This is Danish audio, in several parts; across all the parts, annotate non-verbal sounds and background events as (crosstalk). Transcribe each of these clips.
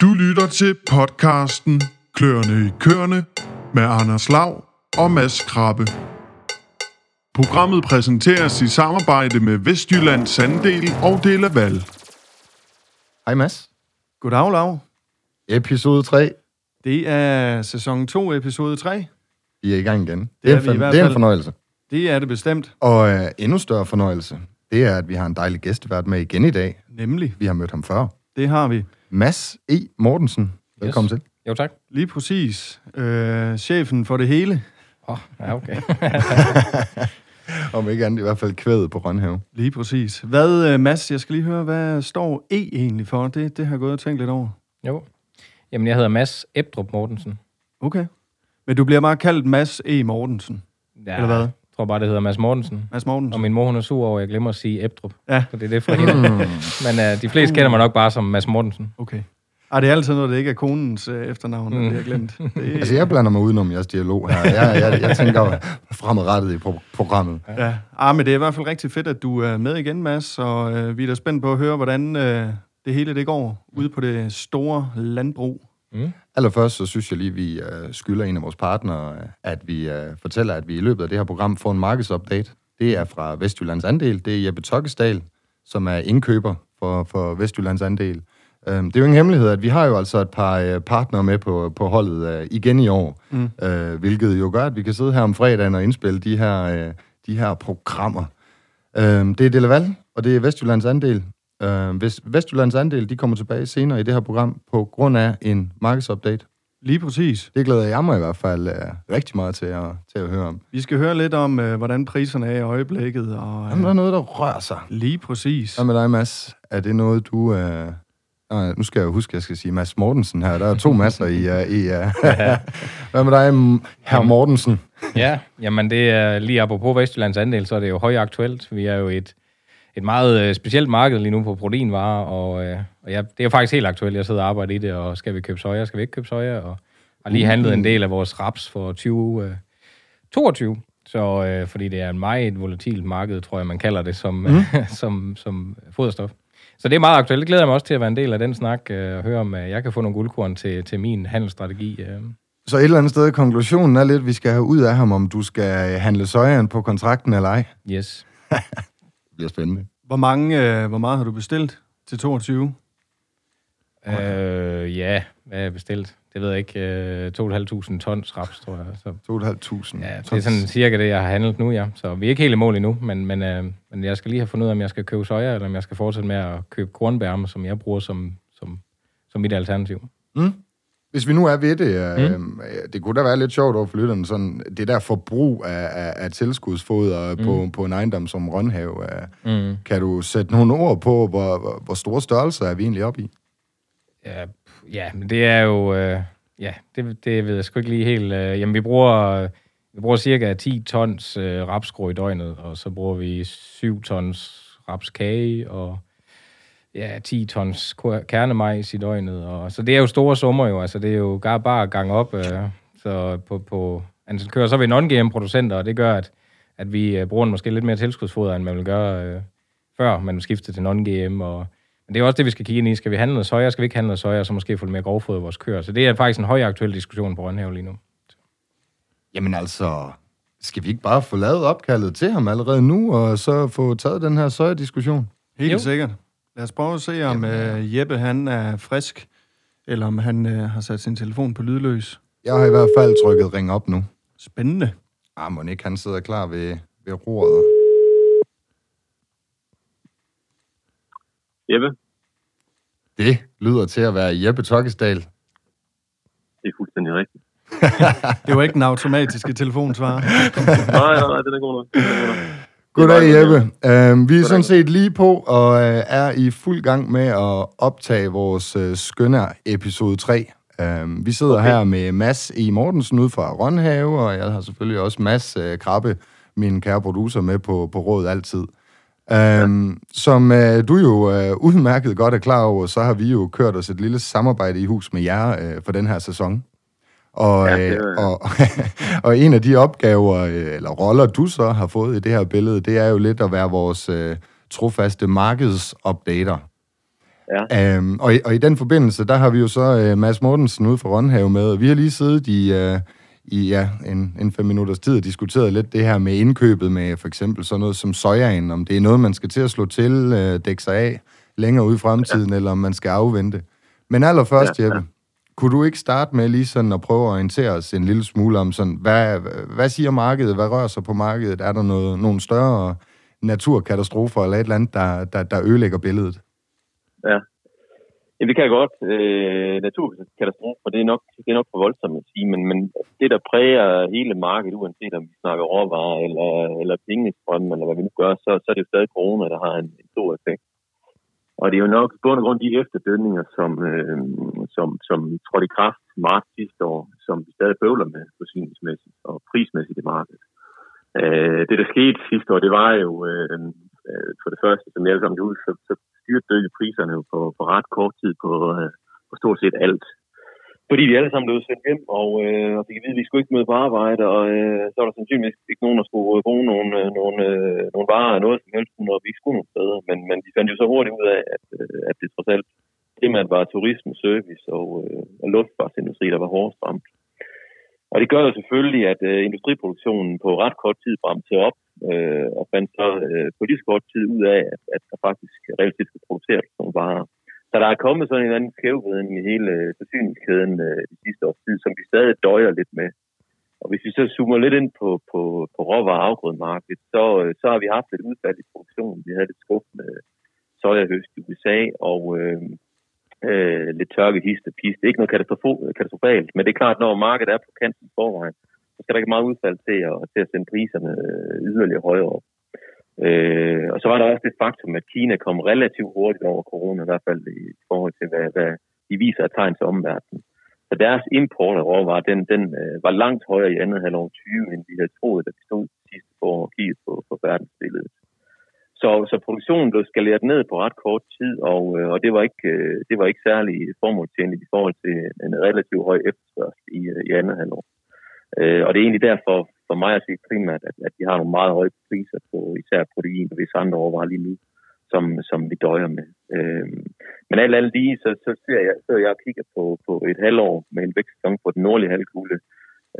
Du lytter til podcasten Klørende i Kørende med Anders Lav og Mads Krabbe. Programmet præsenteres i samarbejde med Vestjyllands Sanddel og Delaval. Hej Mads. Goddag, Lav. Episode 3. Det er sæson 2, episode 3. Vi er i gang igen. Det Det er, er en, vi i hvert det er en fald. fornøjelse. Det er det bestemt. Og øh, endnu større fornøjelse, det er, at vi har en dejlig gæstevært med igen i dag. Nemlig. Vi har mødt ham før. Det har vi. Mads E. Mortensen. Velkommen Yes. til. Jo, tak. Lige præcis. Øh, chefen for det hele. Åh, oh, ja, okay. (laughs) Om ikke andet i hvert fald kvædet på Rønhave. Lige præcis. Hvad, øh, Mads, jeg skal lige høre, hvad står E egentlig for? Det, det har jeg gået og tænkt lidt over. jo. Jamen, jeg hedder Mads Ebdrup Mortensen. Okay. Men du bliver bare kaldt Mads E. Mortensen. Ja, Eller hvad? Jeg tror bare, det hedder Mads Mortensen. Mads Og Mortensen. min mor, hun er sur over, at jeg glemmer at sige Ebdrup. Ja. Så det er det for hende. Men uh, de fleste kender mig nok bare som Mads Mortensen. Okay. Ej, det er altid noget, det ikke er konens øh, efternavn, der Mm. bliver glemt. (laughs) Det, Altså, jeg blander mig udenom jeres dialog her. Jeg, jeg, jeg tænker fremadrettet i pro- programmet. Ja, ah, men det er i hvert fald rigtig fedt, at du er med igen, Mads, og øh, vi er da spændt på at høre, hvordan øh, det hele det går ude på det store landbrug. Mm. Allerførst så synes jeg lige, vi uh, skylder en af vores partnere, øh, at vi uh, fortæller, at vi i løbet af det her program får en markedsupdate. Det er fra Vestjyllands Andel. Det er Jeppe Tokkesdal, som er indkøber for, for Vestjyllands Andel. Um, det er jo ingen hemmelighed, at vi har jo altså et par uh, partnere med på, på holdet igen i år, Mm. hvilket jo gør, at vi kan sidde her om fredagen og indspille de her, de her programmer. Um, det er Delaval, og det er Vestjyllands Andel. Uh, hvis Vestjyllands Andel de kommer tilbage senere i det her program på grund af en markedsupdate. Lige præcis. Det glæder jeg mig i hvert fald uh, rigtig meget til at, til at høre om. Vi skal høre lidt om, øh, hvordan priserne er i øjeblikket. Og, Jamen, der er øh, noget, der rører sig. lige præcis. Hvad med dig, Mads? Er det noget, du... Nej, nu skal jeg jo huske, at jeg skal sige Mads Mortensen her. Der er to masser i... Uh, i uh... (laughs) Hvad med dig, herr Mortensen? Ja, jamen det er lige apropos Vestjyllands andel, så er det jo højaktuelt. Vi er jo et, et meget øh, specielt marked lige nu på proteinvarer, og, øh, og ja, det er faktisk helt aktuelt. Jeg sidder og arbejder i det, og skal vi købe soja, skal vi ikke købe soja, og har lige handlet en del af vores raps for 20, øh, 22. Så øh, fordi det er en meget volatilt marked, tror jeg, man kalder det som, mm. (laughs) som, som foderstof. Så det er meget aktuelt. Det glæder jeg mig også til at være en del af den snak, øh, og høre om øh, jeg kan få nogle guldkorn til, til min handelsstrategi. Øh. Så et eller andet sted, konklusionen er lidt, at vi skal have ud af ham, om du skal handle sojaen på kontrakten eller ej. Yes. (laughs) Det bliver spændende. Hvor, mange, øh, hvor meget har du bestilt til 22? Øh, ja, hvad er jeg bestilt? Det ved jeg ikke. Øh, 2.500 tons raps, tror jeg. Så, 2.500. ja, det er sådan cirka det, jeg har handlet nu, ja. Så vi er ikke helt i mål endnu, men, men, øh, men jeg skal lige have fundet ud af, om jeg skal købe soja, eller om jeg skal fortsætte med at købe kornbærme, som jeg bruger som, som, som mit alternativ. Mm. Hvis vi nu er ved det, øh, mm. det kunne da være lidt sjovt over for lytterne, sådan det der forbrug af, af, af tilskudsfoder mm. på, på en ejendom som Rønhave, øh, Mm. kan du sætte nogle ord på, hvor, hvor, store størrelser er vi egentlig oppe i? Ja, ja, men det er jo... Øh, ja, det, det ved jeg sgu ikke lige helt. Øh, jamen, vi bruger, vi bruger cirka 10 tons øh, rapsgrå i døgnet, og så bruger vi 7 tons rapskage, og ja, 10 tons kernemajs i døgnet. Og, så det er jo store summer jo, altså det er jo gar- bare gang op. Øh, så på, på antal kører, så er vi non-GM-producenter, og det gør, at, at vi øh, bruger måske lidt mere tilskudsfoder, end man vil gøre øh, før man skifter til non-GM, og men det er også det, vi skal kigge ind i. Skal vi handle noget soja? Skal vi ikke handle noget soja? Og så måske få lidt mere grovfoder i vores køer. Så det er faktisk en højaktuel diskussion på Rønhave lige nu. Jamen altså, skal vi ikke bare få lavet opkaldet til ham allerede nu, og så få taget den her søje-diskussion? Helt Jo. sikkert. Lad os prøve at se, om øh, Jeppe han er frisk, eller om han øh, har sat sin telefon på lydløs. Jeg har i hvert fald trykket ring op nu. Spændende. Ah, må ikke han sidder klar ved, ved roret. Jeppe, Det lyder til at være Jeppe Tokkesdal. det er fuldstændig rigtigt. (laughs) Det var ikke den automatiske telefonsvar. Nej, nej, nej, den er god nok. Den er god nok. Goddag, Jeppe. Uh, vi er sådan set lige på og uh, er i fuld gang med at optage vores uh, skønne episode 3. Uh, vi sidder okay. Her med Mads E. Mortensen ud fra Rønhave, og jeg har selvfølgelig også Mads uh, Krabbe, min kære producer, med på, på rådet altid. Um, som uh, du jo uh, udmærket godt er klar over, så har vi jo kørt os et lille samarbejde i hus med jer uh, for den her sæson. Og, Ja, det øh, er- og, (laughs) og en af de opgaver, øh, eller roller, du så har fået i det her billede, det er jo lidt at være vores øh, trofaste markedsopdater. Ja. Øhm, og, i, og i den forbindelse, der har vi jo så uh, Mads Mortensen ude fra Rønhave med, vi har lige siddet i, uh, i ja, en, en fem minutters tid og diskuteret lidt det her med indkøbet med for eksempel sådan noget som sojaen, om det er noget, man skal til at slå til, uh, dække sig af længere ude i fremtiden, ja. eller om man skal afvente. Men allerførst, ja, Jeppe, ja kunne du ikke starte med lige sådan at prøve at orientere os en lille smule om sådan, hvad, hvad siger markedet, hvad rører sig på markedet? Er der noget, nogle større naturkatastrofer eller et eller andet, der, der, der ødelægger billedet? Ja. ja det kan jeg godt. Øh, naturkatastrofer, det er, nok, det er nok for voldsomt at sige, men, men det, der præger hele markedet, uanset om vi snakker råvarer eller, eller pengestrøm, eller hvad vi nu gør, så, så er det jo stadig corona, der har en, en stor effekt. Og det er jo nok på grund af grund de efterdønninger, som, øh, som, som trådte i kraft marts sidste år, som vi stadig bøvler med forsyningsmæssigt og prismæssigt i markedet. Øh, det, der skete sidste år, det var jo øh, øh for det første, som jeg alle sammen ud, så, så styrtdykkede priserne jo på, på ret kort tid på, øh, på stort set alt. Fordi vi alle sammen blev sendt hjem, og, øh, og fik at vide, at vi skulle ikke møde på arbejde, og øh, så var der sandsynligvis ikke nogen, der skulle bruge nogle, nogle, øh, nogle øh, varer eller noget som helst, når vi ikke skulle nogen steder. Men, men de fandt jo så hurtigt ud af, at, øh, at det trods alt primært var turisme, service og, øh, og luftfartsindustri, der var hårdest ramt. Og det gør jo selvfølgelig, at øh, industriproduktionen på ret kort tid bremte op, øh, og fandt så øh, på lige så kort tid ud af, at, at der faktisk relativt skulle produceres nogle varer. Så der er kommet sådan en eller anden skævheden i hele øh, forsyningskæden øh, i sidste års tid, som vi stadig døjer lidt med. Og hvis vi så zoomer lidt ind på, på, på råvarer- og så, øh, så har vi haft et udfald i produktionen. Vi havde et skuffende øh, sojahøst i USA, og øh, øh, lidt tørke hist og pist. Det er ikke noget katastrofalt, men det er klart, når markedet er på kanten i forvejen, så skal der ikke meget udfald til at, til at sende priserne yderligere højere op. Øh, og så var der også det faktum, at Kina kom relativt hurtigt over corona, i hvert fald i forhold til, hvad, hvad de viser af tegn til omverdenen. Så deres import af råvarer, den, den øh, var langt højere i andet halvår 20, end vi havde troet, da vi stod sidste år og kiggede på, på verdensbilledet. Så, så produktionen blev skaleret ned på ret kort tid, og, øh, og det, var ikke, øh, det var ikke særlig formålstjenligt i forhold til en relativt høj efterspørgsel i, øh, i andet halvår. Øh, og det er egentlig derfor for mig at se primært, at, at de har nogle meget høje priser på især protein og visse andre overvarer lige nu, som, som vi døjer med. Øh, men alt andet lige, så, så ser jeg, så jeg kigger på, på et halvår med en vækstsæson på den nordlige halvkugle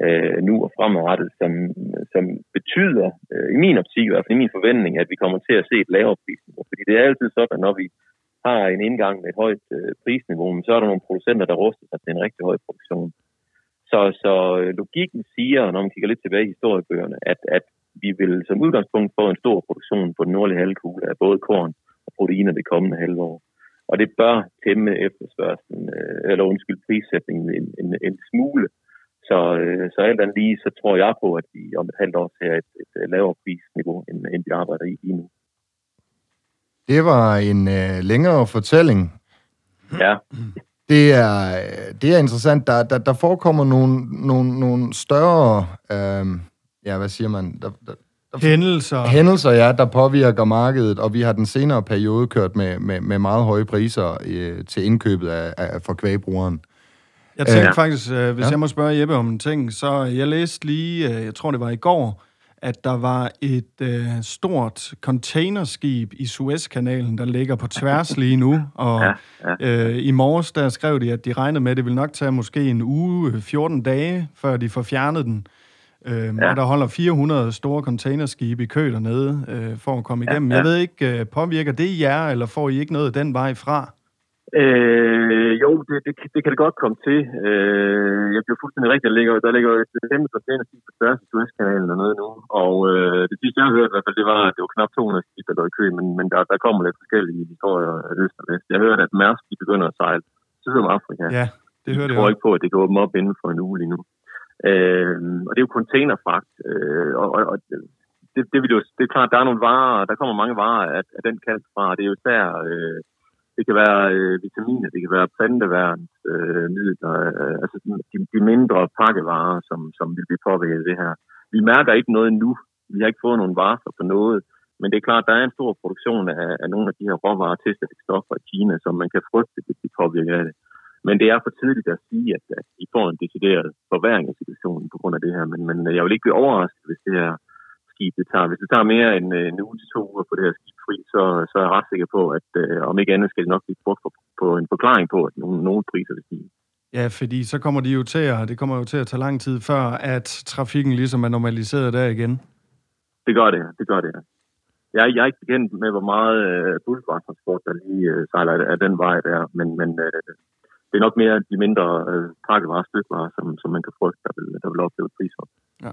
øh, nu og fremadrettet, som, som betyder, øh, i min optik, i hvert fald i min forventning, at vi kommer til at se et lavere prisniveau. Fordi det er altid sådan, at når vi har en indgang med et højt øh, prisniveau, så er der nogle producenter, der ruster sig til en rigtig høj produktion. Så, så øh, logikken siger, når man kigger lidt tilbage i historiebøgerne, at, at vi vil som udgangspunkt få en stor produktion på den nordlige halvkugle af både korn og proteiner det kommende halvår. Og det bør tæmme efterspørgselen, øh, eller undskyld, prissætningen en, en, en smule. Så, øh, så alt andet lige, så tror jeg på, at vi om et halvt år ser et, et lavere prisniveau, end, end vi arbejder i lige nu. Det var en øh, længere fortælling. Ja. Det er, det er interessant. Der, der, der forekommer nogle, nogle, nogle større, øh, ja, hvad siger man? Der, der, hændelser. Hændelser, ja, der påvirker markedet, og vi har den senere periode kørt med, med, med meget høje priser øh, til indkøbet af, af, for kvægbrugeren. Jeg tænkte øh, faktisk, øh, hvis ja. jeg må spørge Jeppe om en ting, så jeg læste lige, øh, jeg tror det var i går, at der var et øh, stort containerskib i Suezkanalen, der ligger på tværs (laughs) lige nu, og ja, ja. Øh, i morges der skrev de, at de regnede med, at det vil nok tage måske en uge, 14 dage, før de får fjernet den. Øh, ja. Og der holder 400 store containerskibe i kø dernede øh, for at komme igennem. Ja, ja. Jeg ved ikke, øh, påvirker det jer, eller får I ikke noget den vej fra? Øh, jo, det, det, det kan det godt komme til. Øh, jeg bliver fuldstændig rigtig. Der ligger, der ligger et kæmpe containerskib på tværs af Suezkanalen og noget nu. Og øh, det sidste, jeg har hørt i hvert fald, det var, at det var knap 200 skib, der lå i kø, men, men der, der kommer lidt forskellige historier af øst og vest. Jeg hørte, at Mærsk de begynder at sejle syd om Afrika. Ja, det hørte jeg. Jeg tror ikke på, at det kan åbne op inden for en uge lige nu. Øh, og det er jo containerfragt. Øh, og, og, og det, det, vil jo, det er klart, der er nogle varer, der kommer mange varer af, af den kant fra. Det er jo især... Øh, det kan være øh, vitaminer, det kan være planteværnsmidler, øh, øh, altså de, de mindre pakkevarer, som, som vil blive påvirket af det her. Vi mærker ikke noget endnu. Vi har ikke fået nogen varsler på noget. Men det er klart, der er en stor produktion af, af nogle af de her råvarer til stoffer i Kina, som man kan frygte, hvis de påvirker af det. Men det er for tidligt at sige, at, at de får en decideret forværing af situationen på grund af det her. Men, men jeg vil ikke blive overrasket, hvis det her skib det tager. Hvis det tager mere end øh, en uge til to uger på det her skib fri, så, så er jeg ret sikker på, at øh, om ikke andet skal det nok blive brugt på, på en forklaring på, at nogle, nogle priser vil stige. Ja, fordi så kommer de jo til at, det kommer jo til at tage lang tid før, at trafikken ligesom er normaliseret der igen. Det gør det, det gør det. Jeg, jeg er ikke bekendt med, hvor meget øh, bulkvartransport, der lige øh, sejler af den vej der, men, men øh, det er nok mere de mindre øh, pakkevarer stykvarer, som, som man kan frygte, der vil, der vil opleve prisop. Ja.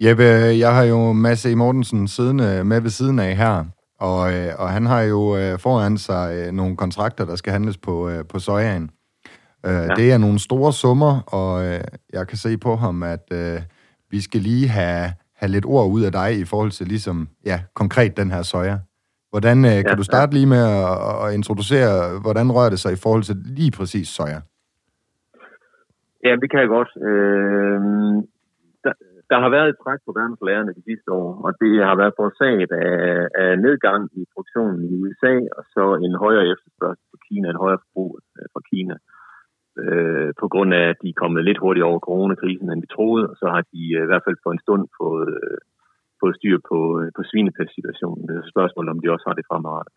Jeppe, jeg har jo Mads E. Mortensen siddende med ved siden af her, og, øh, og han har jo øh, foran sig øh, nogle kontrakter, der skal handles på, på sojaen. ja. Det er nogle store summer, og jeg kan se på ham, at øh, vi skal lige have, have lidt ord ud af dig i forhold til ligesom, ja, konkret den her soja. Hvordan, kan ja, du starte lige med at, at introducere, hvordan rører det sig i forhold til lige præcis soja? Ja, det kan jeg godt. Øh, der har været et træk på verdenslærerne de sidste år, og det har været forårsaget af, af nedgang i produktionen i USA, og så en højere efterspørgsel fra Kina, en højere forbrug øh, fra Kina, øh, på grund af, at de er kommet lidt hurtigere over coronakrisen, end vi troede, og så har de øh, i hvert fald for en stund fået, øh, fået styr på, øh, på svinepestsituationen. Det er et spørgsmål, om de også har det fremadrettet.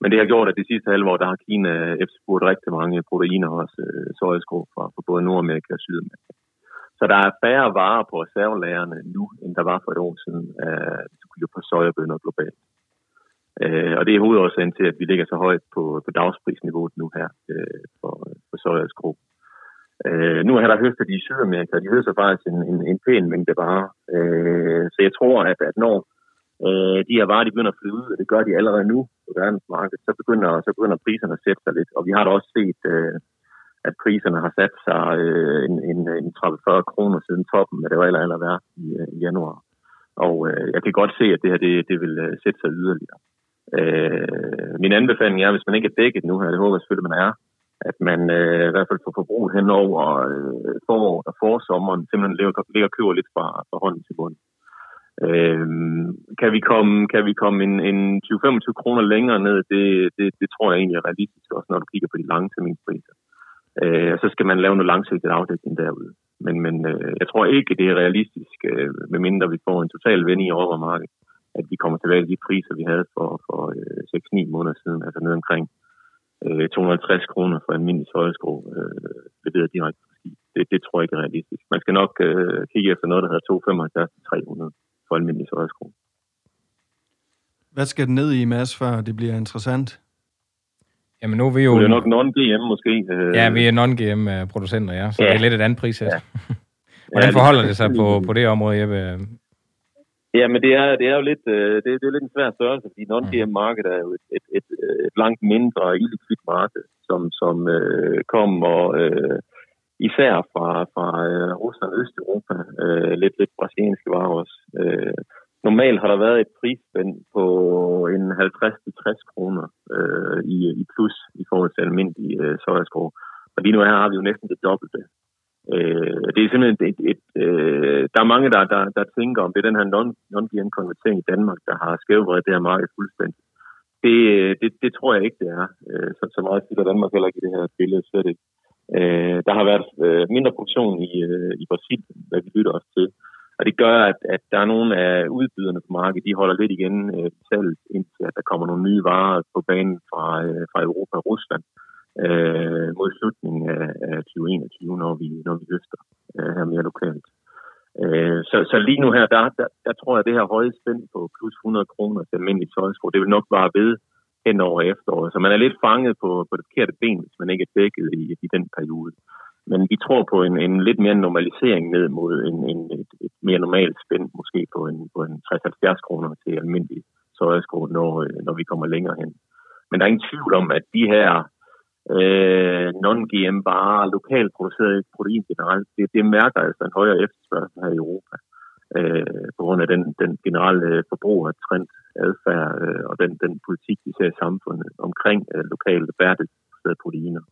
Men det har gjort, at de sidste halve år, der har Kina øh, efterspurgt rigtig mange proteiner, også øh, sojaskrå fra, fra både Nordamerika og Sydamerika. Så der er færre varer på reservelagerne nu, end der var for et år siden, øh, hvis du kigger på sojabønder globalt. Øh, og det er hovedårsagen til, at vi ligger så højt på, på dagsprisniveauet nu her øh, for, for sojaskro. Øh, nu er der høstet i Sydamerika, de høster faktisk en, en, en pæn mængde varer. Øh, så jeg tror, at, at når øh, de her varer de begynder at flyde ud, og det gør de allerede nu på verdensmarkedet, så begynder, så begynder priserne at sætte sig lidt. Og vi har da også set... Øh, at priserne har sat sig øh, en, en, en 30-40 kroner siden toppen, men det var aller, aller værd i, øh, i januar. Og øh, jeg kan godt se, at det her det, det vil øh, sætte sig yderligere. Øh, min anbefaling er, hvis man ikke er dækket nu her, det håber jeg selvfølgelig, man er, at man øh, i hvert fald får forbrug hen over øh, foråret og forsommeren, simpelthen ligger, ligger og køber lidt fra, fra hånden til bunden. Øh, kan vi komme, kan vi komme en, en 20-25 kroner længere ned, det, det, det tror jeg egentlig er realistisk, også når du kigger på de lange terminspriser. Øh, og så skal man lave noget langsigtet afdækning derude. Men, men øh, jeg tror ikke, det er realistisk, øh, medmindre vi får en total vend i overmarkedet, at vi kommer tilbage til de priser, vi havde for, for øh, 6-9 måneder siden, altså ned omkring øh, 250 kroner for almindelig søjeskro, øh, leveret direkte på ski. Det, det tror jeg ikke er realistisk. Man skal nok øh, kigge efter noget, der hedder 275-300 for almindelig søjeskro. Hvad skal den ned i, Mads, før det bliver interessant? Jamen nu er vi jo... Det er nok non-GM måske. Øh. Ja, vi er non-GM-producenter, ja. Så ja. det er lidt et andet prissæt. (laughs) Ja. Hvordan forholder det sig på, på det område, Jeppe? Ja, men det er, det er jo lidt, øh, det, er, det er lidt en svær størrelse, fordi non-GM-markedet er jo et, et, et, et langt mindre illikvidt marked, som, som øh, kommer øh, især fra, fra øh, Rusland og Østeuropa, øh, lidt, lidt brasilianske varer også. Øh, Normalt har der været et prisspænd på en 50-60 kroner øh, i, i plus i forhold til almindelige øh, sojaskov. Og lige nu her har vi jo næsten det dobbelte. Øh, det er simpelthen et, et, et øh, der er mange, der, der, der tænker om det er den her non-GM-konvertering i Danmark, der har skævvredet det her marked fuldstændig. Det, øh, det, det tror jeg ikke, det er. Øh, så, så meget fylder Danmark heller ikke i det her billede, slet ikke. Øh, der har været øh, mindre produktion i, øh, i Brasilien, hvad vi lytter os til. Og det gør, at, at der er nogle af udbyderne på markedet, de holder lidt igen øh, salget, indtil at der kommer nogle nye varer på banen fra, øh, fra Europa og Rusland øh, mod slutningen af, af 2021, når vi, når vi høster øh, her mere lokalt. Øh, så, så lige nu her, der, der, der tror jeg, at det her høje spænd på plus 100 kroner til almindelig tøjsko, det vil nok bare ved hen over efteråret. Så man er lidt fanget på, på det forkerte ben, hvis man ikke er dækket i, i den periode. Men vi tror på en, en lidt mere normalisering ned mod en, en, et, et mere normalt spænd, måske på en, på en 60-70 kroner til almindelig sojasko, når, øh, når vi kommer længere hen. Men der er ingen tvivl om, at de her øh, non-GM bare lokalt produceret protein generelt, det, det mærker altså en højere efterspørgsel her i Europa. Øh, på grund af den, den generelle øh, forbrugertrend, adfærd øh, og den, den politik, vi ser i samfundet omkring øh, lokale bæredygtige proteiner.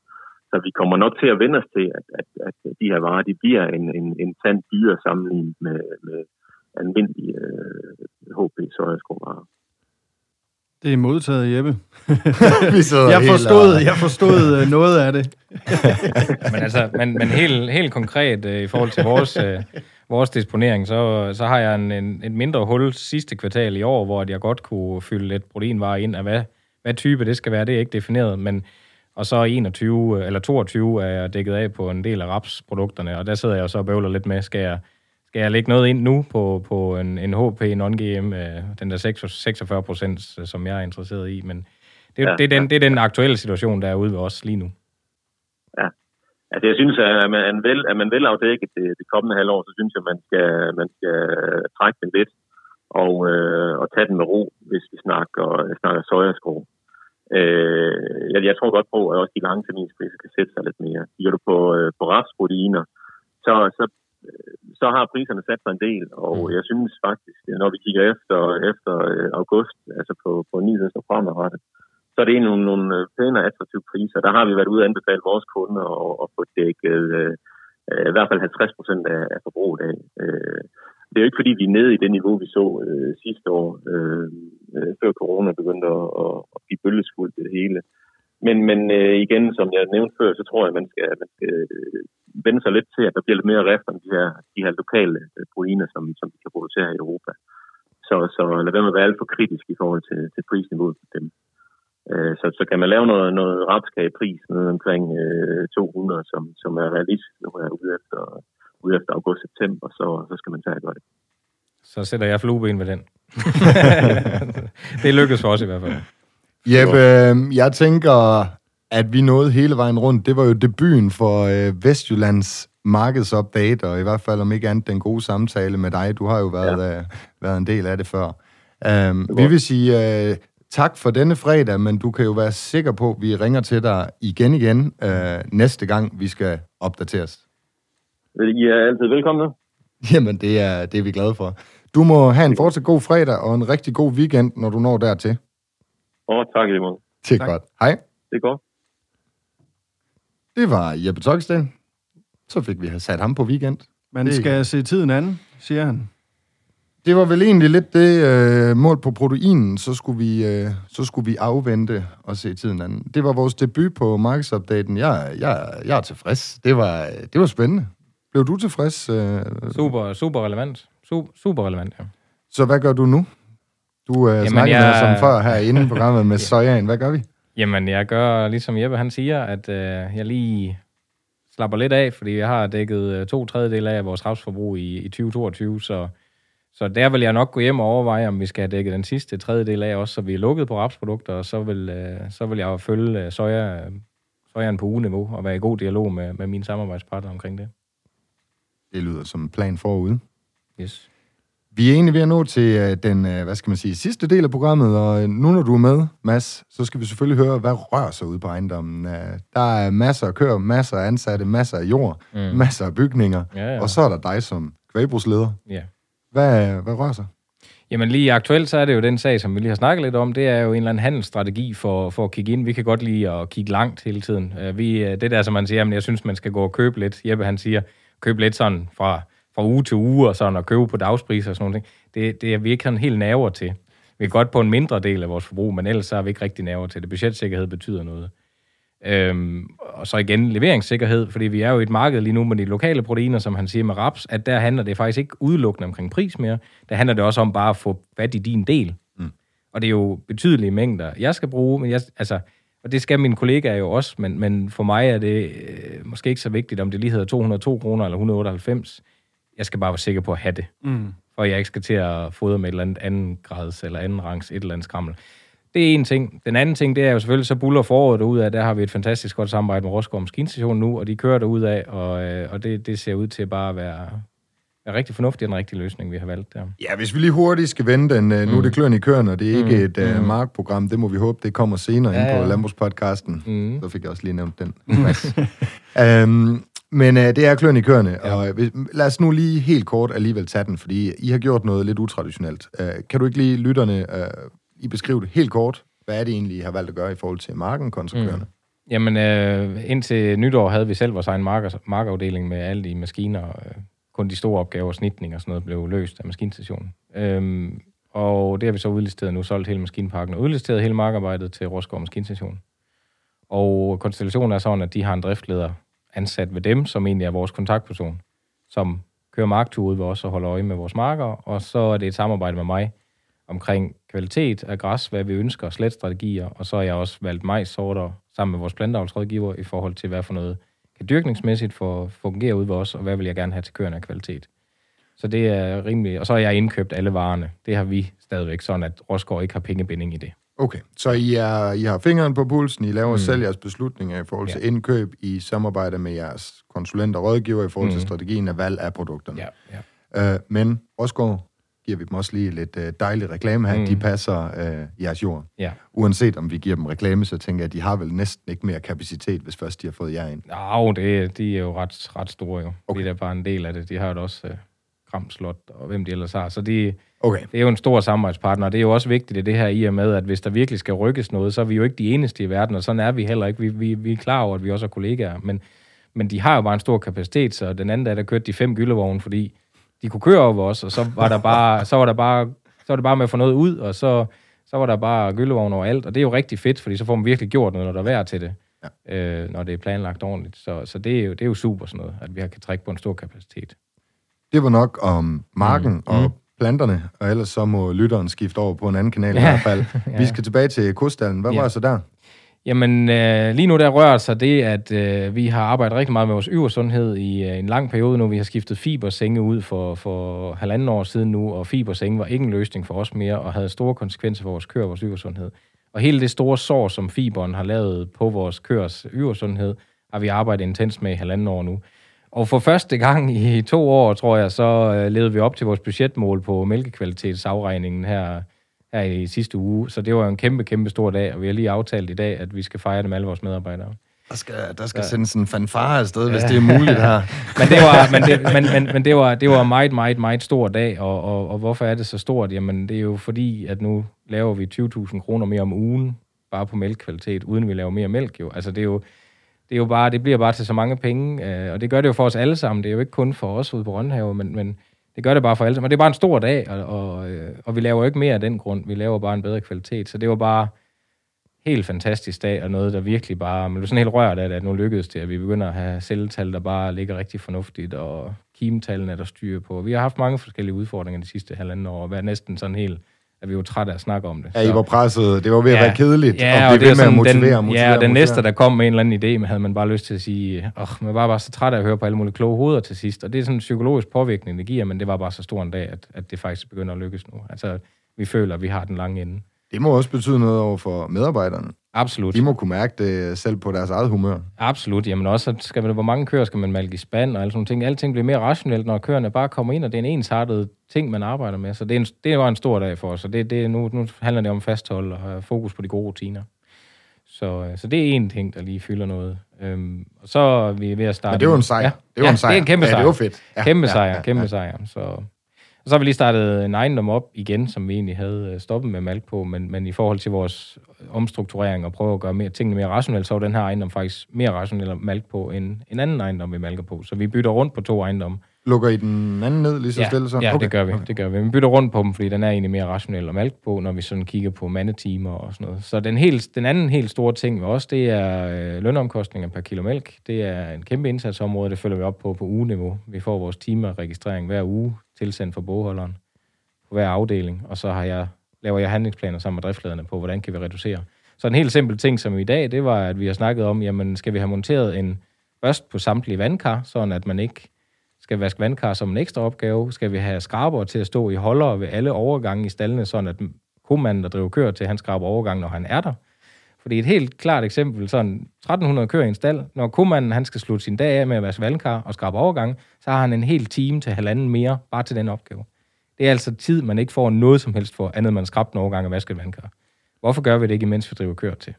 Så vi kommer nok til at vende os til, at, at, at de her varer de bliver en, en, en tand dyrere sammenlignet med, med almindelige øh, HP sojaskovarer. Det er modtaget, Jeppe. (laughs) Vi jeg, forstod, jeg forstod øh, noget af det. (laughs) men altså, men, men helt, helt konkret uh, i forhold til vores, uh, vores disponering, så, så har jeg en, en, et mindre hul sidste kvartal i år, hvor jeg godt kunne fylde lidt proteinvarer ind af, hvad, hvad type det skal være, det er ikke defineret, men og så 21 eller 22 er jeg dækket af på en del af rapsprodukterne, og der sidder jeg så og bøvler lidt med, skal jeg, skal jeg lægge noget ind nu på, på en, en HP non-GM, øh, den der 46 procent, som jeg er interesseret i, men det, ja, det, er den, ja. det er den aktuelle situation, der er ude ved os lige nu. Ja. Altså, jeg synes, at man, vel, at man vel afdækket det, det kommende halvår, så synes jeg, at man skal, man skal trække den lidt og, øh, og tage den med ro, hvis vi snakker, snakker sojaskro. Øh, jeg, jeg tror godt på, at også de lange terminspriser kan sætte sig lidt mere. Kigger du på, øh, på rapsproteiner, så, så, så har priserne sat sig en del, og mm. jeg synes faktisk, når vi kigger efter, efter øh, august, altså på, på nyheds- og fremadrettet, så er det nogle, nogle øh, pæne attraktive priser. Der har vi været ude og anbefale vores kunder at, at få dækket øh, i hvert fald 50 procent af, af forbruget af. Øh, det er jo ikke, fordi vi er nede i det niveau, vi så øh, sidste år, øh, øh, før corona begyndte at, at, at give bølgeskuld det hele. Men, men øh, igen, som jeg nævnte før, så tror jeg, at man skal, man skal øh, vende sig lidt til, at der bliver lidt mere rift om de her, de her lokale øh, proteiner, som, som vi kan producere i Europa. Så, så lad være med at være alt for kritisk i forhold til, til prisniveauet for dem. Øh, så, så kan man lave noget, noget rapskagepris noget omkring øh, 200, som, som er realistisk nu er ude efter, ude efter august-september, så, så skal man tage og gøre det. Så sætter jeg flueben ved den. (laughs) det lykkes for os i hvert fald. Jeppe, øh, jeg tænker, at vi nåede hele vejen rundt. Det var jo debuten for øh, Vestjyllands markedsupdate, og i hvert fald om ikke andet den gode samtale med dig. Du har jo været, ja. øh, været en del af det før. Um, det vi vil sige uh, tak for denne fredag, men du kan jo være sikker på, at vi ringer til dig igen igen uh, næste gang, vi skal opdateres. I er altid velkomne. (laughs) Jamen, det er, det er vi glade for. Du må have en fortsat god fredag og en rigtig god weekend, når du når dertil. Oh, tak i måde. Det er tak. godt. Hej. Det er godt. Det var Jeppe Toksten. Så fik vi sat ham på weekend. Man det... skal se tiden an, siger han. Det var vel egentlig lidt det øh, mål på proteinen, så skulle, vi, øh, så skulle vi afvente og se tiden an. Det var vores debut på markedsopdaten. Jeg, jeg, jeg er tilfreds. Det var, det var spændende. Blev du tilfreds? Øh? Super, super relevant. Super, super relevant, ja. Så hvad gør du nu? Du øh, snakker jeg... med som før her inden (laughs) programmet med sojaen. Hvad gør vi? Jamen, jeg gør ligesom Jeppe han siger, at øh, jeg lige slapper lidt af, fordi jeg har dækket øh, to tredjedel af vores rapsforbrug i, i 2022, så, så der vil jeg nok gå hjem og overveje, om vi skal have dækket den sidste tredjedel af også, så vi er lukket på rapsprodukter, og så vil, øh, så vil jeg følge øh, soja, sojaen på ugeniveau og være i god dialog med, med mine samarbejdspartnere omkring det. Det lyder som en plan forude. Yes. Vi er egentlig ved at nå til uh, den, uh, hvad skal man sige, sidste del af programmet, og nu når du er med, Mads, så skal vi selvfølgelig høre, hvad rører sig ud på ejendommen. Der er masser af kør, masser af ansatte, masser af jord, mm. masser af bygninger, ja, ja. og så er der dig som kvægbrusleder. Ja. Hvad, hvad rører sig? Jamen lige aktuelt, så er det jo den sag, som vi lige har snakket lidt om, det er jo en eller anden handelsstrategi for, for at kigge ind. Vi kan godt lide at kigge langt hele tiden. Vi, det der, som man siger, jamen, jeg synes, man skal gå og købe lidt. Jeppe, han siger, købe lidt sådan fra, fra uge til uge, og sådan og købe på dagspriser og sådan noget. Det, det er vi ikke sådan helt naver til. Vi er godt på en mindre del af vores forbrug, men ellers så er vi ikke rigtig naver til det. Budgetsikkerhed betyder noget. Øhm, og så igen leveringssikkerhed, fordi vi er jo i et marked lige nu med de lokale proteiner, som han siger med raps, at der handler det faktisk ikke udelukkende omkring pris mere. Der handler det også om bare at få fat i din del. Mm. Og det er jo betydelige mængder, jeg skal bruge, men jeg, altså, og det skal mine kollegaer jo også, men, men for mig er det øh, måske ikke så vigtigt, om det lige hedder 202 kroner eller 198. Jeg skal bare være sikker på at have det. Mm. For jeg ikke skal til at fodre med et eller andet anden grads eller anden rangs, et eller andet skrammel. Det er en ting. Den anden ting, det er jo selvfølgelig, så buller foråret ud af. Der har vi et fantastisk godt samarbejde med Roskov Maskinstation nu, og de kører derud af, og, øh, og det, det ser ud til bare at være, er rigtig fornuftig den rigtige løsning, vi har valgt der. Ja, hvis vi lige hurtigt skal vende den, mm. nu er det mm. kløren i køren, og det er ikke mm. et uh, markprogram, det må vi håbe, det kommer senere ja, ind på. Landbrugspodcasten. Mm. Så fik jeg også lige nævnt den. um, men uh, det er kløren i kørende, ja. og uh, lad os nu lige helt kort alligevel tage den, fordi I har gjort noget lidt utraditionelt. Uh, kan du ikke lige lytterne uh, I beskrive det helt kort? Hvad er det egentlig, I har valgt at gøre i forhold til marken kontra mm. kørende? Jamen, øh, indtil nytår havde vi selv vores egen marker, markafdeling med alle de maskiner, øh, kun de store opgaver, snitning og sådan noget, blev løst af maskinstationen. Øhm, og det har vi så udlisteret nu, solgt hele maskinparken og udlisteret hele markarbejdet til Roskov Maskinstation. Og konstellationen er sådan, at de har en driftleder ansat ved dem, som egentlig er vores kontaktperson, som kører marktur ud ved os og holder øje med vores marker, og så er det et samarbejde med mig omkring kvalitet af græs, hvad vi ønsker, slet strategier, og så har jeg også valgt majssorter sammen med vores planteavlsrådgiver i forhold til, hvad for noget dyrkningsmæssigt for, fungere ud ved os, og hvad vil jeg gerne have til køerne af kvalitet. Så det er rimeligt. Og så har jeg indkøbt alle varerne. Det har vi stadigvæk, sådan at Rosgaard ikke har pengebinding i det. Okay, så I, er, I har fingeren på pulsen, I laver mm. selv jeres beslutninger i forhold til ja. indkøb, I samarbejder med jeres konsulenter og rådgiver i forhold til mm. strategien af valg af produkterne. Ja, ja. Øh, men Rosgaard giver vi dem også lige lidt øh, dejlig reklame her. Mm. De passer øh, jeres jord. Ja. Uanset om vi giver dem reklame, så tænker jeg, at de har vel næsten ikke mere kapacitet, hvis først de har fået jer ind. Nå, det, de er jo ret, ret store jo. Okay. Det er bare en del af det. De har jo også øh, Kramslot og hvem de ellers har. Så de, okay. det er jo en stor samarbejdspartner. Det er jo også vigtigt i det her i og med, at hvis der virkelig skal rykkes noget, så er vi jo ikke de eneste i verden, og sådan er vi heller ikke. Vi, vi, vi er klar over, at vi også er kollegaer, men, men de har jo bare en stor kapacitet, så den anden dag, der kørte de fem gyldevogne, fordi de kunne køre over os, og så var der bare, (laughs) så var der bare, så var det bare med at få noget ud, og så, så var der bare gyldevogne over alt, og det er jo rigtig fedt, fordi så får man virkelig gjort noget, når der er værd til det, ja. øh, når det er planlagt ordentligt. Så, så det, er jo, det er jo super sådan noget, at vi kan trække på en stor kapacitet. Det var nok om marken mm. og mm. planterne, og ellers så må lytteren skifte over på en anden kanal ja. i hvert fald. (laughs) ja. Vi skal tilbage til kostallen. Hvad ja. var så der? Jamen, øh, lige nu der rører sig det, at øh, vi har arbejdet rigtig meget med vores yversundhed i øh, en lang periode nu. Vi har skiftet fibersenge ud for, for halvanden år siden nu, og fibersenge var ikke en løsning for os mere, og havde store konsekvenser for vores køer og vores yversundhed. Og hele det store sår, som fiberen har lavet på vores køers yversundhed, har vi arbejdet intens med i halvanden år nu. Og for første gang i to år, tror jeg, så øh, levede vi op til vores budgetmål på mælkekvalitetsafregningen her her i sidste uge. Så det var en kæmpe, kæmpe stor dag, og vi har lige aftalt i dag, at vi skal fejre det med alle vores medarbejdere. Der skal, der skal ja. sendes en fanfare afsted, ja. hvis det er muligt her. (laughs) men det var, men det, men, men, men det var, det var meget, meget, meget stor dag, og, og, og hvorfor er det så stort? Jamen, det er jo fordi, at nu laver vi 20.000 kroner mere om ugen, bare på mælkekvalitet, uden vi laver mere mælk jo. Altså, det er jo, det er jo bare, det bliver bare til så mange penge, øh, og det gør det jo for os alle sammen. Det er jo ikke kun for os ude på Rønhave, men, men det gør det bare for alle. Men det er bare en stor dag, og, og, øh, og vi laver jo ikke mere af den grund. Vi laver bare en bedre kvalitet. Så det var bare helt fantastisk dag, og noget, der virkelig bare... Man blev sådan helt rørt af det, at nu lykkedes det, at vi begynder at have celletal, der bare ligger rigtig fornuftigt, og kimetallene er der styr på. Vi har haft mange forskellige udfordringer de sidste halvanden år, og været næsten sådan helt at vi var trætte af at snakke om det. Ja, I var presset. Det var ved at ja, være kedeligt. Ja, og, og det er med at motivere, den, motivere, Ja, og den motivere. næste, der kom med en eller anden idé, men havde man bare lyst til at sige, åh, man var bare så træt af at høre på alle mulige kloge hoveder til sidst. Og det er sådan en psykologisk påvirkning, det giver, men det var bare så stor en dag, at, at det faktisk begynder at lykkes nu. Altså, vi føler, at vi har den lange ende. Det må også betyde noget over for medarbejderne. Absolut. De må kunne mærke det selv på deres eget humør. Absolut. Jamen også, skal man, hvor mange køer skal man malke i spand og alle sådan ting. Alting bliver mere rationelt, når køerne bare kommer ind, og det er en ensartet ting, man arbejder med. Så det, er en, det var en stor dag for os, og det, det, nu, nu handler det om fasthold og have fokus på de gode rutiner. Så, øh, så det er en ting, der lige fylder noget. Øhm, og så er vi ved at starte... Men det er jo en sejr. Ja, det er ja, en sejr. det er en kæmpe sejr. Ja, det er fedt. Ja, kæmpe ja, sejr, ja, ja, kæmpe sejr. Så, og så har vi lige startet en ejendom op igen, som vi egentlig havde øh, stoppet med malk på, men, men i forhold til vores omstrukturering og prøve at gøre mere, tingene mere rationelt, så var den her ejendom faktisk mere rationel at malk på end en anden ejendom, vi malker på. Så vi bytter rundt på to ejendomme. Lukker I den anden ned lige så ja, stille? Så? Ja, okay. det gør vi. Okay. Det gør vi. Vi bytter rundt på dem, fordi den er egentlig mere rationel at malke på, når vi sådan kigger på mandetimer og sådan noget. Så den, helt, den anden helt store ting med os, det er øh, lønomkostninger per kilo mælk. Det er en kæmpe indsatsområde, det følger vi op på på ugeniveau. Vi får vores timerregistrering hver uge tilsendt fra bogholderen på hver afdeling, og så har jeg, laver jeg handlingsplaner sammen med driftslederne på, hvordan kan vi reducere. Så en helt simpel ting som i dag, det var, at vi har snakket om, jamen skal vi have monteret en børst på samtlige vandkar, sådan at man ikke skal vaske vandkar som en ekstra opgave? Skal vi have skraber til at stå i holder ved alle overgange i stallene, sådan at komanden, der driver køer til, han skraber overgang, når han er der? Fordi et helt klart eksempel, sådan 1300 køer i en stald, når komanden han skal slutte sin dag af med at vaske vandkar og skrabe overgang, så har han en hel time til halvanden mere bare til den opgave. Det er altså tid, man ikke får noget som helst for, andet man skrabt en overgang og vasket vandkar. Hvorfor gør vi det ikke, mens vi driver køer til?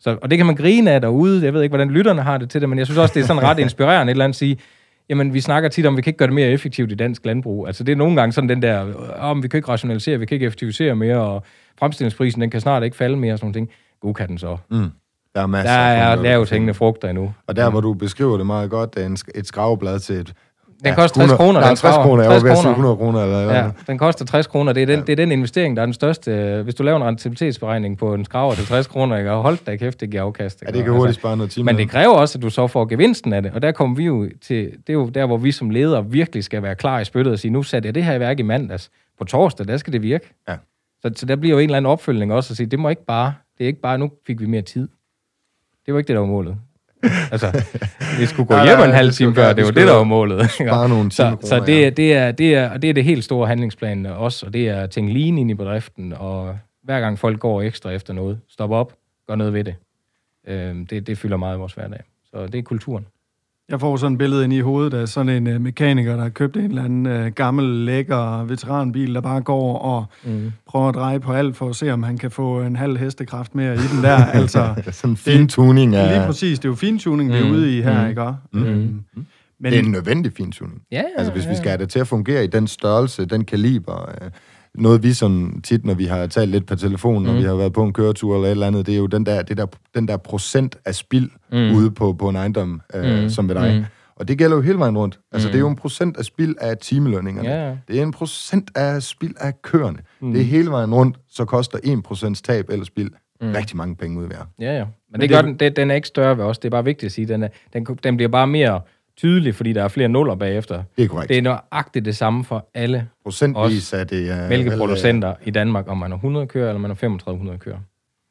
Så, og det kan man grine af derude. Jeg ved ikke, hvordan lytterne har det til det, men jeg synes også, det er sådan ret inspirerende et eller andet at sige, jamen vi snakker tit om, at vi kan ikke gøre det mere effektivt i dansk landbrug. Altså det er nogle gange sådan den der, om vi kan ikke rationalisere, vi kan ikke effektivisere mere, og fremstillingsprisen, den kan snart ikke falde mere, og sådan nogle ting. God kan den så. Mm. Der er masser der er lavt hængende frugter endnu. Og der, hvor du beskriver det meget godt, er et skraveblad til et Den koster 60 kroner. Er den 60 skraver. kroner, jeg var 60 ved at sige kroner. 100 kroner. Eller, eller. Ja, den koster 60 kroner. Det er, den, det er den investering, der er den største. Hvis du laver en rentabilitetsberegning på en skraver til 60 kroner, ikke? og holdt da kæft, det giver afkast. Ja, ikke? det kan Altså, hurtigt spare noget time. Men det kræver også, at du så får gevinsten af det. Og der kommer vi jo til, det er jo der, hvor vi som ledere virkelig skal være klar i spyttet og sige, nu satte jeg det her i værk i mandags. På torsdag, der skal det virke. Ja. Så, så der bliver jo en eller anden opfølgning også at sige, det må ikke bare, det er ikke bare, nu fik vi mere tid. Det var ikke det, der var målet. (laughs) altså, vi skulle gå Nej, hjem nej, en halv time før, det var det, der var målet. spare nogle så, så det, ja. er, det, er, det, er, og det er det helt store handlingsplan også, og det er at tænke lean ind i bedriften, og hver gang folk går ekstra efter noget, stop op, gør noget ved det. Øhm, det, det fylder meget i vores hverdag. Så det er kulturen. Jeg får sådan et billede ind i hovedet af sådan en uh, mekaniker, der har købt en eller anden uh, gammel, lækker veteranbil, der bare går og Mm. prøver at dreje på alt for at se, om han kan få en halv hestekraft mere i den der. (laughs) altså, Sådan en fin tuning af... lige præcis, det er jo fintuning, vi er Mm. ude i her, Mm. ikke? Mm. Øhm, Men Det er en nødvendig fintuning. Ja, Altså, hvis vi ja. skal have det til at fungere i den størrelse, den kaliber, øh, noget vi sådan tit, når vi har talt lidt på telefon, når Mm. vi har været på en køretur eller et eller andet, det er jo den der, det der, den der procent af spild Mm. ude på, på en ejendom, øh, Mm. som ved dig. Mm. Og det gælder jo hele vejen rundt. Altså, Mm. det er jo en procent af spild af timelønningerne. Ja. Det er en procent af spild af køerne. Mm. Det er hele vejen rundt, så koster 1% tab eller spild Mm. rigtig mange penge ud hver. Ja, ja. Men, Men det, det- gør den, det, den er ikke større ved os. Det er bare vigtigt at sige, den, er, den, den bliver bare mere tydelig, fordi der er flere nuller bagefter. Det er korrekt. Det er nøjagtigt det samme for alle Procentvis er det... Uh, mælkeproducenter i Danmark, om man er 100 køer eller man er 3500 køer.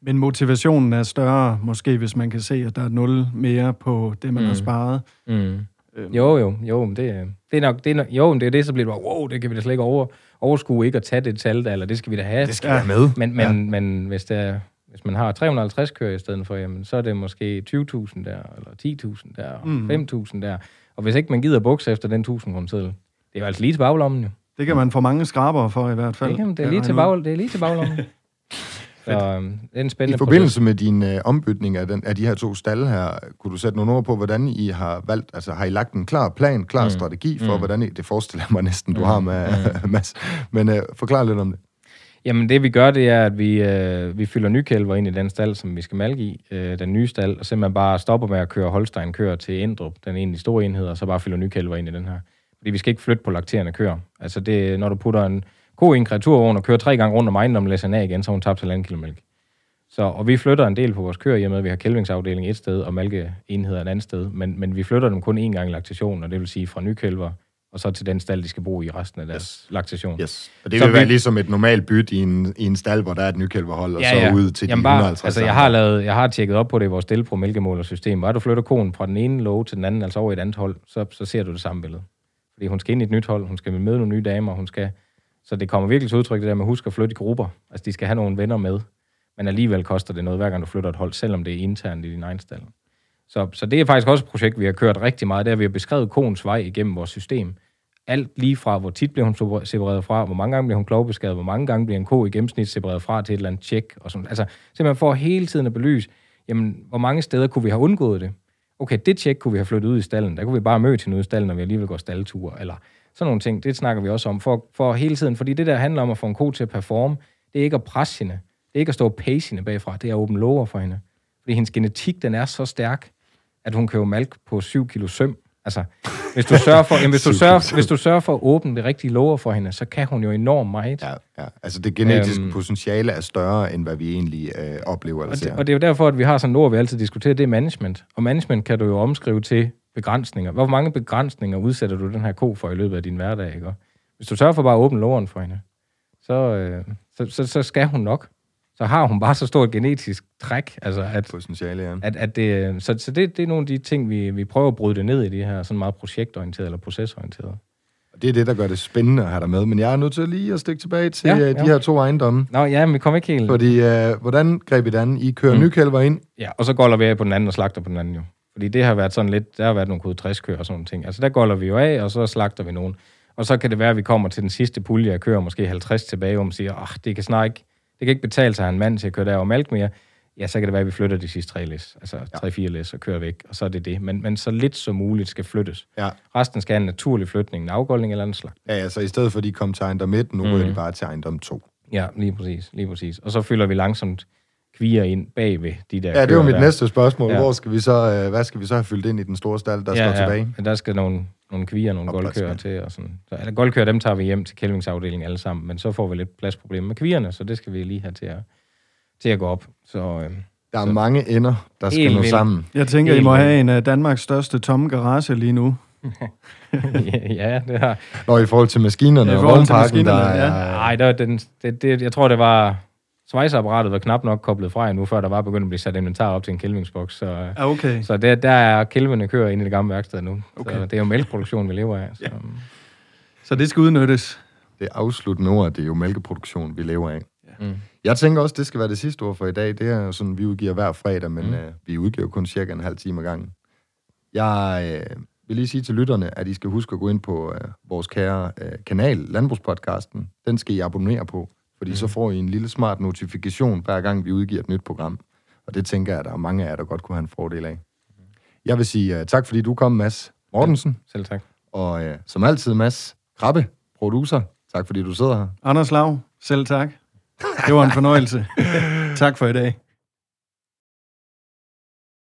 Men motivationen er større, måske hvis man kan se, at der er nul mere på det, man mm. har sparet. Mm. Øhm, Jo, jo, jo, men det, det er nok, det er nok, jo, men det er det, så bliver det bare, wow, det kan vi da slet ikke over, overskue ikke at tage det tal der, eller det skal vi da have. Det skal Ja. være med. Men, men, ja. men hvis, der, hvis man har 350 køer i stedet for, jamen, så er det måske 20.000 der, eller 10.000 der, og Mm. 5.000 der. Og hvis ikke man gider bukse efter den 1000 kroner seddel, det er jo altså lige til baglommen jo. Det kan man få mange skraber for i hvert fald. Det, kan, det, er lige til bag, det er lige til baglommen. (laughs) så øhm, det er en I spændende forbindelse med din øh, ombytning af, den, af de her to stalle her, kunne du sætte nogle ord på, hvordan I har valgt, altså har I lagt en klar plan, klar mm. Mm. strategi for, mm. Mm. hvordan I, det forestiller mig næsten, du Mm. har med, mm. (laughs) Mads, men øh, forklar lidt om det. Jamen det vi gør, det er, at vi, øh, vi fylder nykælver ind i den stald, som vi skal malke i, øh, den nye stald, og simpelthen bare stopper med at køre Holstein kører til Indrup, den ene af de store enheder, og så bare fylder nykælver ind i den her. Fordi vi skal ikke flytte på lakterende køer. Altså det, når du putter en ko i en kreaturvogn og kører tre gange rundt om ejendommen, læser den af igen, så har hun tabt halvanden kilo mælk. Så, og vi flytter en del på vores køer, i og med, at vi har kælvingsafdeling et sted og malkeenheder et andet sted. Men, men vi flytter dem kun én gang i laktation, og det vil sige fra nykælver og så til den stald, de skal bo i resten af deres Yes. laktation. Yes. Og det Så vil være vi- ligesom et normalt byt i en, i en stald, hvor der er et nykælverhold, og så ud til Jamen de bare, 150. Altså, jeg har, lavet, jeg har tjekket op på det i vores Delpro mælkemålersystem. Bare du flytter konen fra den ene låge til den anden, altså over i et andet hold, så, så ser du det samme billede. Fordi hun skal ind i et nyt hold, hun skal møde nogle nye damer, hun skal... Så det kommer virkelig til udtryk, det der med at huske at flytte i grupper. Altså, de skal have nogle venner med. Men alligevel koster det noget, hver gang du flytter et hold, selvom det er internt i din egen stald. Så, så det er faktisk også et projekt, vi har kørt rigtig meget. Der vi har beskrevet koens vej igennem vores system. Alt lige fra, hvor tit bliver hun separeret fra, hvor mange gange bliver hun klovbeskadet, hvor mange gange bliver en ko i gennemsnit separeret fra til et eller andet tjek. Og sådan. Altså, simpelthen for hele tiden at belyse, jamen, hvor mange steder kunne vi have undgået det? Okay, det tjek kunne vi have flyttet ud i stallen. Der kunne vi bare møde til noget i stallen, når vi alligevel går stalleture. Eller sådan nogle ting, det snakker vi også om. For, for hele tiden, fordi det der handler om at få en ko til at performe, det er ikke at presse hende. Det er ikke at stå og pace hende bagfra. Det er at åbne lover for hende. Fordi hendes genetik, den er så stærk, at hun kan jo malke på 7 kilo søm. Altså, hvis du sørger for, jamen, hvis du sørger, hvis du sørger for at åbne det rigtige låger for hende, så kan hun jo enormt meget. Ja, ja. Altså det genetiske Øhm. potentiale er større, end hvad vi egentlig øh, oplever eller Og det, ser. og det er jo derfor, at vi har sådan et ord, vi altid diskuterer, det er management. Og management kan du jo omskrive til begrænsninger. Hvor mange begrænsninger udsætter du den her ko for i løbet af din hverdag? Ikke? Hvis du sørger for bare at åbne låren for hende, så, øh, så, så, så skal hun nok. Så har hun bare så stort genetisk træk, altså at, Potentiale, ja. at, at det, så, så det, det er nogle af de ting, vi, vi prøver at bryde det ned i de her sådan meget projektorienterede eller procesorienterede. Det er det, der gør det spændende at have dig med. Men jeg er nødt til lige at stikke tilbage til Ja, ja, de her to ejendomme. Nå ja, men vi kommer ikke helt... Fordi, øh, hvordan greb I det an? I kører Mm. nykælver ind. Ja, og så golder vi af på den anden og slagter på den anden jo. Fordi det har været sådan lidt, der har været nogle kode 60 køer og sådan nogle ting. Altså der golder vi jo af, og så slagter vi nogen. Og så kan det være, at vi kommer til den sidste pulje af køer, måske 50 tilbage, hvor man siger, ah, det kan snart ikke, det kan ikke betale sig at en mand til at køre der og mere. Ja, så kan det være, at vi flytter de sidste tre læs, altså tre-fire læs og kører væk, og så er det det. Men, men så lidt som muligt skal flyttes. Ja. Resten skal have en naturlig flytning, en afgoldning eller en slag. Ja, ja, så i stedet for, at de kom til ejendom 1, nu Mm. ryger de bare til ejendom 2. Ja, lige præcis, lige præcis. Og så fylder vi langsomt kvier ind bagved de der Ja, det var mit der. næste spørgsmål. Ja. Hvor skal vi så, øh, hvad skal vi så have fyldt ind i den store stald, der ja, står tilbage? Ja, der skal nogle, nogle kvier, nogle Og med. til. Og sådan. Så, eller goldkøer, dem tager vi hjem til kælvingsafdelingen alle sammen, men så får vi lidt pladsproblemer med kvierne, så det skal vi lige have til at, til at gå op. Så, øh, Der er Så- mange ender, der skal Helt nå sammen. Jeg tænker, I må have en af Danmarks største tomme garage lige nu. (laughs) ja, det har... Når i forhold til maskinerne Ja, i og forhold til vognparken, der er... ja. Nej, der, den, det, det, jeg tror, det var... Svejseapparatet var knap nok koblet fra endnu, før der var begyndt at blive sat inventar op til en kælvingsboks. Så, Ja, okay. så der, der er kælvene kører inde i det gamle værksted nu. Okay. Så det er jo mælkeproduktion, vi lever af. Så, Så det skal udnyttes. Det afsluttende ord, det er jo mælkeproduktion, vi lever af. Mm. Jeg tænker også, det skal være det sidste ord for i dag. Det er jo sådan, vi udgiver hver fredag, men mm. øh, vi udgiver kun cirka en halv time ad gangen. Jeg øh, vil lige sige til lytterne, at I skal huske at gå ind på øh, vores kære øh, kanal, Landbrugspodcasten. Den skal I abonnere på, fordi mm. så får I en lille smart notifikation, hver gang vi udgiver et nyt program. Og det tænker jeg, at der er mange af jer, der godt kunne have en fordel af. Jeg vil sige uh, tak, fordi du kom, Mads Mortensen. selv tak. Og øh, som altid, Mads Krabbe, producer. Tak, fordi du sidder her. Anders Lav, selv tak. Det var en fornøjelse. (laughs) tak for i dag.